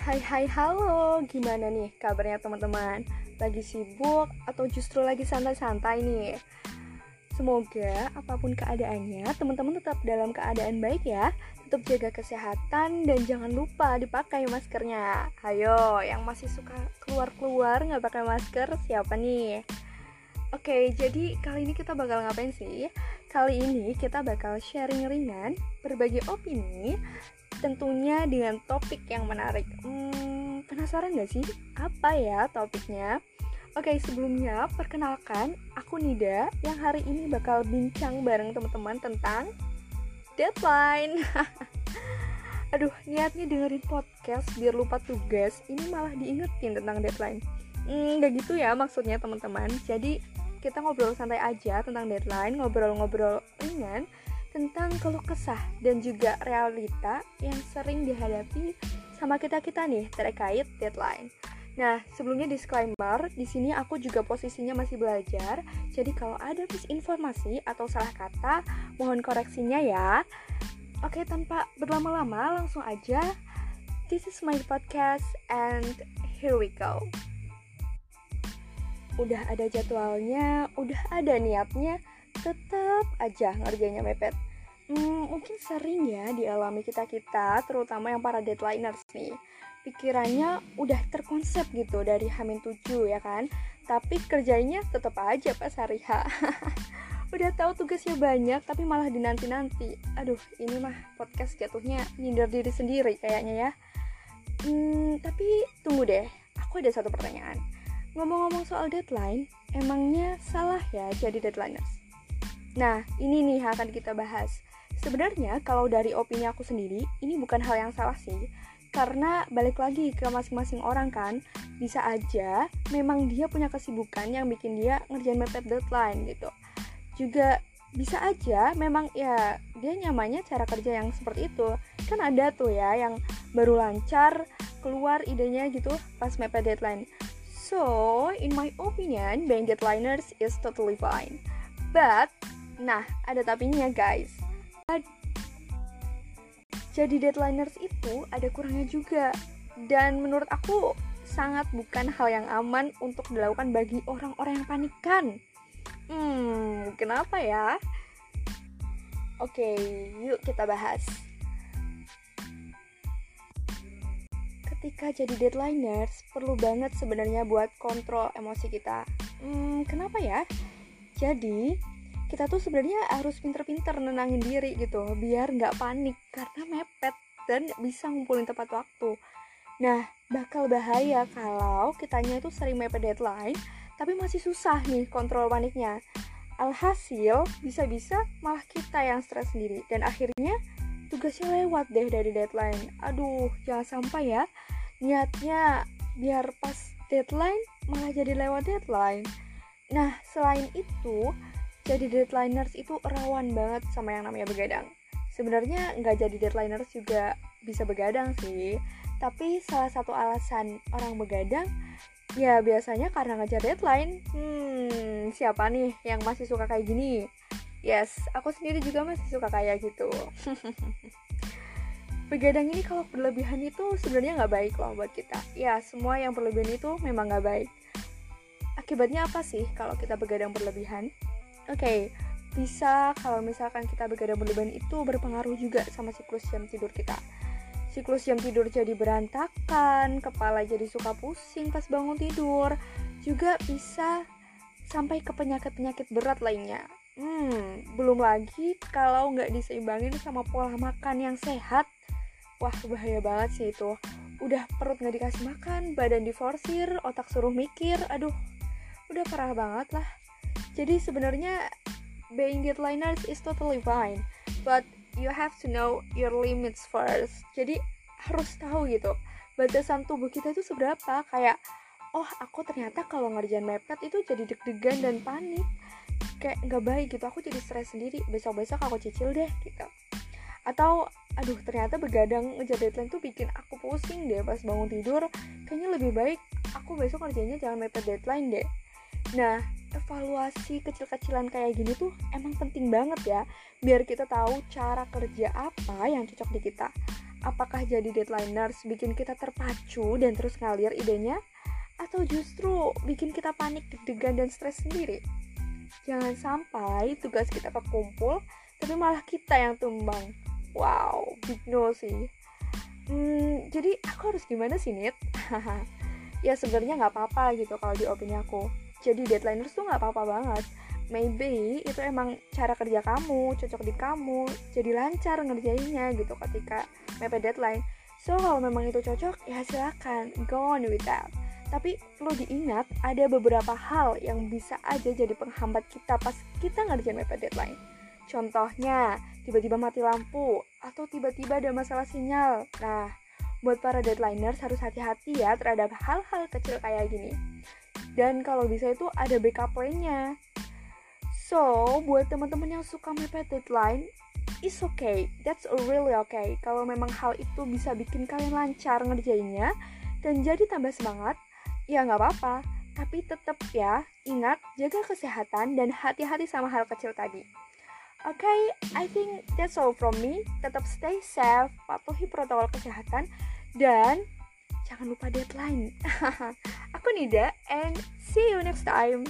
Hai hai halo, gimana nih kabarnya teman-teman? Lagi sibuk atau justru lagi santai-santai nih? Semoga apa pun keadaannya, teman-teman tetap dalam keadaan baik ya. Tetap jaga kesehatan dan jangan lupa dipakai maskernya. Ayo, yang masih suka keluar-keluar nggak pakai masker, siapa nih? Oke, jadi kali ini kita bakal ngapain sih? Kali ini kita bakal sharing ringan, berbagi opini, tentunya dengan topik yang menarik. Hmm, penasaran gak sih apa ya topiknya? Oke, sebelumnya perkenalkan aku Nida yang hari ini bakal bincang bareng teman-teman tentang deadline. Aduh, niatnya dengerin podcast biar lupa tugas, ini malah diingetin tentang deadline. Hmm, gak gitu ya maksudnya teman-teman. Jadi kita ngobrol santai aja tentang deadline, ngobrol-ngobrol ringan tentang keluh kesah dan juga realita yang sering dihadapi sama kita-kita nih terkait deadline. Nah, sebelumnya disclaimer, di sini aku juga posisinya masih belajar, jadi kalau ada misinformasi atau salah kata, mohon koreksinya ya. Oke, tanpa berlama-lama, langsung aja. This is my podcast and here we go. Udah ada jadwalnya, udah ada niatnya, tetap aja ngerjainnya mepet. Hmm, mungkin sering ya dialami kita-kita, terutama yang para deadlineers nih. Pikirannya udah terkonsep gitu dari Hamin 7 ya kan, tapi kerjanya tetap aja pas hari H. udah tahu tugasnya banyak tapi malah dinanti-nanti. Aduh, ini mah podcast jatuhnya nyindir diri sendiri kayaknya ya. Hmm, tapi tunggu deh, aku ada satu pertanyaan. Ngomong-ngomong soal deadline, emangnya salah ya jadi deadlineers? Nah, ini nih yang akan kita bahas. Sebenarnya kalau dari opini aku sendiri, ini bukan hal yang salah sih. Karena balik lagi ke masing-masing orang kan, bisa aja memang dia punya kesibukan yang bikin dia ngerjain mepet deadline gitu. Juga bisa aja memang ya dia nyamannya cara kerja yang seperti itu. Kan ada tuh ya yang baru lancar keluar idenya gitu pas mepet deadline. So, in my opinion, being deadliners is totally fine. But Nah, ada tapinya guys. Jadi deadliners itu ada kurangnya juga. Dan menurut aku sangat bukan hal yang aman untuk dilakukan bagi orang-orang yang panikan. Hmm, kenapa ya? Oke, yuk kita bahas. Ketika jadi deadliners, perlu banget sebenarnya buat kontrol emosi kita. Hmm, kenapa ya? Jadi, kita tuh sebenarnya harus pinter-pinter nenangin diri gitu biar nggak panik karena mepet dan bisa ngumpulin tepat waktu. Nah bakal bahaya kalau kitanya itu sering mepet deadline tapi masih susah nih kontrol paniknya. Alhasil bisa-bisa malah kita yang stres sendiri dan akhirnya tugasnya lewat deh dari deadline. Aduh jangan sampai ya niatnya biar pas deadline malah jadi lewat deadline. Nah selain itu jadi deadliners itu rawan banget sama yang namanya begadang. Sebenarnya nggak jadi deadliners juga bisa begadang sih, tapi salah satu alasan orang begadang ya biasanya karena ngejar deadline. Hmm, siapa nih yang masih suka kayak gini? Yes, aku sendiri juga masih suka kayak gitu. begadang ini kalau berlebihan itu sebenarnya nggak baik loh buat kita. Ya, semua yang berlebihan itu memang nggak baik. Akibatnya apa sih kalau kita begadang berlebihan? Oke, okay, bisa kalau misalkan kita begadang berlebihan itu berpengaruh juga sama siklus jam tidur kita. Siklus jam tidur jadi berantakan, kepala jadi suka pusing pas bangun tidur, juga bisa sampai ke penyakit-penyakit berat lainnya. Hmm, belum lagi kalau nggak diseimbangin sama pola makan yang sehat, wah bahaya banget sih itu. Udah perut nggak dikasih makan, badan diforsir, otak suruh mikir, aduh, udah parah banget lah. Jadi sebenarnya being deadliners is totally fine, but you have to know your limits first. Jadi harus tahu gitu batasan tubuh kita itu seberapa. Kayak oh aku ternyata kalau ngerjain mepet itu jadi deg-degan dan panik. Kayak nggak baik gitu aku jadi stres sendiri. Besok-besok aku cicil deh gitu. Atau aduh ternyata begadang ngejar deadline tuh bikin aku pusing deh pas bangun tidur. Kayaknya lebih baik aku besok ngerjainnya jangan mepet deadline deh. Nah evaluasi kecil-kecilan kayak gini tuh emang penting banget ya biar kita tahu cara kerja apa yang cocok di kita Apakah jadi deadliners bikin kita terpacu dan terus ngalir idenya? Atau justru bikin kita panik, deg-degan, dan stres sendiri? Jangan sampai tugas kita kekumpul, tapi malah kita yang tumbang. Wow, big no sih. Hmm, jadi aku harus gimana sih, Nit? ya sebenarnya nggak apa-apa gitu kalau di opini aku. Jadi deadliners tuh nggak apa-apa banget. Maybe itu emang cara kerja kamu cocok di kamu jadi lancar ngerjainnya gitu ketika mepet deadline. So kalau memang itu cocok ya silakan go on with that. Tapi perlu diingat ada beberapa hal yang bisa aja jadi penghambat kita pas kita ngerjain mepet deadline. Contohnya tiba-tiba mati lampu atau tiba-tiba ada masalah sinyal. Nah buat para deadliners harus hati-hati ya terhadap hal-hal kecil kayak gini dan kalau bisa itu ada backup plan-nya So, buat teman-teman yang suka mepet deadline, it's okay. That's really okay. Kalau memang hal itu bisa bikin kalian lancar ngerjainnya dan jadi tambah semangat, ya nggak apa-apa. Tapi tetap ya, ingat jaga kesehatan dan hati-hati sama hal kecil tadi. Oke, okay, I think that's all from me. Tetap stay safe, patuhi protokol kesehatan, dan jangan lupa deadline. Aku Nida, and see you next time.